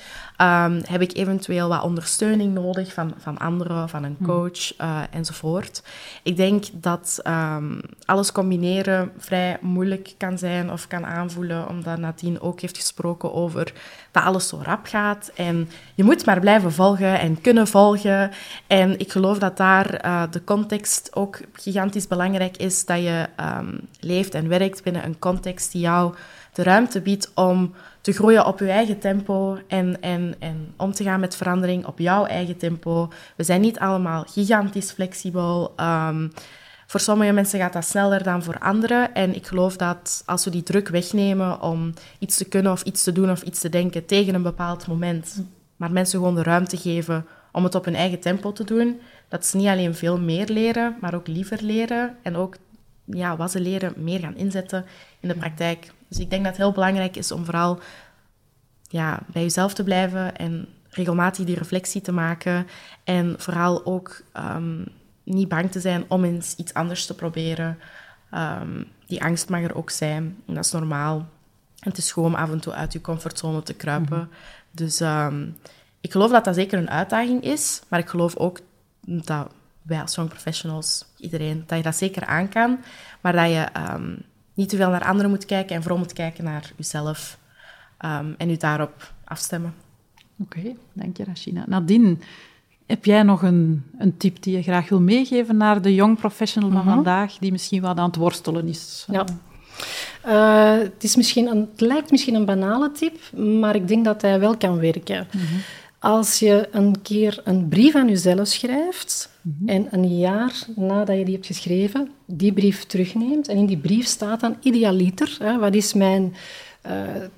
Um, heb ik eventueel wat ondersteuning nodig van, van anderen, van een hmm. coach uh, enzovoort? Ik denk dat um, alles combineren vrij moeilijk kan zijn of kan aanvoelen, omdat Nadine ook heeft gesproken over dat alles zo rap gaat. En je moet maar blijven volgen en kunnen volgen. En ik geloof dat daar uh, de context ook gigantisch belangrijk is, dat je um, leeft en werkt binnen een context die jou de ruimte biedt om te groeien op je eigen tempo en, en, en om te gaan met verandering op jouw eigen tempo. We zijn niet allemaal gigantisch flexibel. Um, voor sommige mensen gaat dat sneller dan voor anderen. En ik geloof dat als we die druk wegnemen om iets te kunnen of iets te doen of iets te denken tegen een bepaald moment, maar mensen gewoon de ruimte geven om het op hun eigen tempo te doen, dat ze niet alleen veel meer leren, maar ook liever leren en ook ja, wat ze leren meer gaan inzetten in de praktijk. Dus ik denk dat het heel belangrijk is om vooral ja, bij jezelf te blijven en regelmatig die reflectie te maken. En vooral ook um, niet bang te zijn om eens iets anders te proberen. Um, die angst mag er ook zijn. En dat is normaal. En het is gewoon af en toe uit je comfortzone te kruipen. Mhm. Dus um, ik geloof dat dat zeker een uitdaging is. Maar ik geloof ook dat wij als young professionals, iedereen, dat je dat zeker aan kan. Maar dat je niet te veel naar anderen moet kijken en vooral moet kijken naar jezelf um, en u daarop afstemmen. Oké, okay, dank je Rashina. Nadine, heb jij nog een, een tip die je graag wil meegeven naar de young professional van mhm. vandaag, die misschien wat aan het worstelen is? Ja. Uh, het, is misschien een, het lijkt misschien een banale tip, maar ik denk dat hij wel kan werken. Mhm. Als je een keer een brief aan jezelf schrijft mhm. en een jaar nadat je die hebt geschreven, die brief terugneemt en in die brief staat dan idealiter, hè, wat is mijn uh,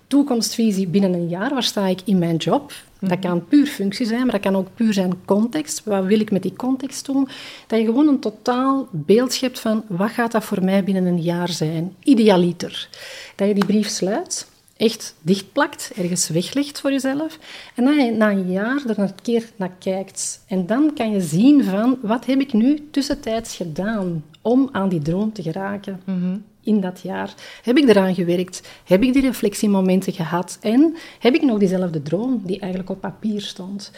toekomstvisie binnen een jaar, waar sta ik in mijn job? Dat mhm. kan puur functie zijn, maar dat kan ook puur zijn context. Wat wil ik met die context doen? Dat je gewoon een totaal beeld schept van wat gaat dat voor mij binnen een jaar zijn? Idealiter. Dat je die brief sluit echt dichtplakt, ergens weglegt voor jezelf. En dat je na een jaar er een keer naar kijkt. En dan kan je zien van, wat heb ik nu tussentijds gedaan om aan die droom te geraken mhm. in dat jaar? Heb ik eraan gewerkt? Heb ik die reflectiemomenten gehad? En heb ik nog diezelfde droom die eigenlijk op papier stond?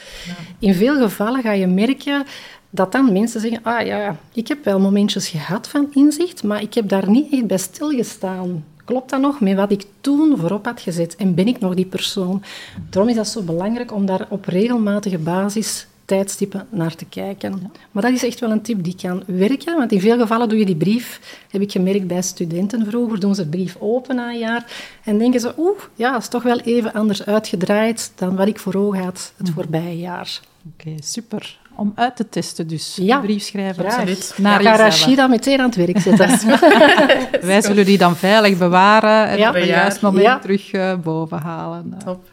In veel gevallen ga je merken dat dan mensen zeggen, ah ja, ik heb wel momentjes gehad van inzicht, maar ik heb daar niet echt bij stilgestaan. Klopt dat nog met wat ik toen voorop had gezet? En ben ik nog die persoon? Daarom is dat zo belangrijk om daar op regelmatige basis tijdstippen naar te kijken. Maar dat is echt wel een tip die kan werken, want in veel gevallen doe je die brief, heb ik gemerkt bij studenten vroeger, doen ze de brief open na een jaar en denken ze, oeh, ja, dat is toch wel even anders uitgedraaid dan wat ik voor ogen had het mhm. voorbije jaar. Oké, super. Om uit te testen dus, ja, briefschrijver. Absoluut. Naar ja, Rashida meteen aan het werk zetten. Wij zullen die dan veilig bewaren en op het juiste moment terug uh, boven halen. Top.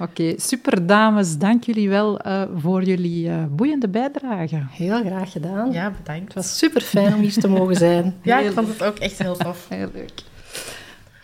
Oké, super dames. Dank jullie wel uh, voor jullie uh, boeiende bijdrage. Heel graag gedaan. Ja, bedankt. Het was super fijn om hier te mogen zijn. ja, ik vond het ook echt heel tof. heel leuk.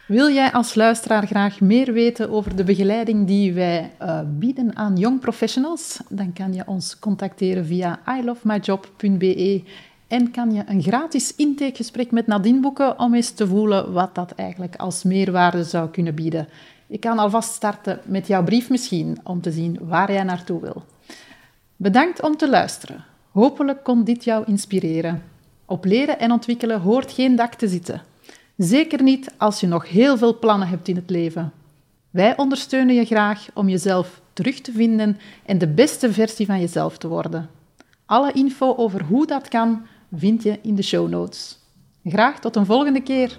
Wil jij als luisteraar graag meer weten over de begeleiding die wij uh, bieden aan young professionals? Dan kan je ons contacteren via ilovemyjob.be en kan je een gratis intakegesprek met Nadine boeken om eens te voelen wat dat eigenlijk als meerwaarde zou kunnen bieden. Ik kan alvast starten met jouw brief misschien, om te zien waar jij naartoe wil. Bedankt om te luisteren. Hopelijk kon dit jou inspireren. Op leren en ontwikkelen hoort geen dak te zitten. Zeker niet als je nog heel veel plannen hebt in het leven. Wij ondersteunen je graag om jezelf terug te vinden en de beste versie van jezelf te worden. Alle info over hoe dat kan vind je in de show notes. Graag tot een volgende keer.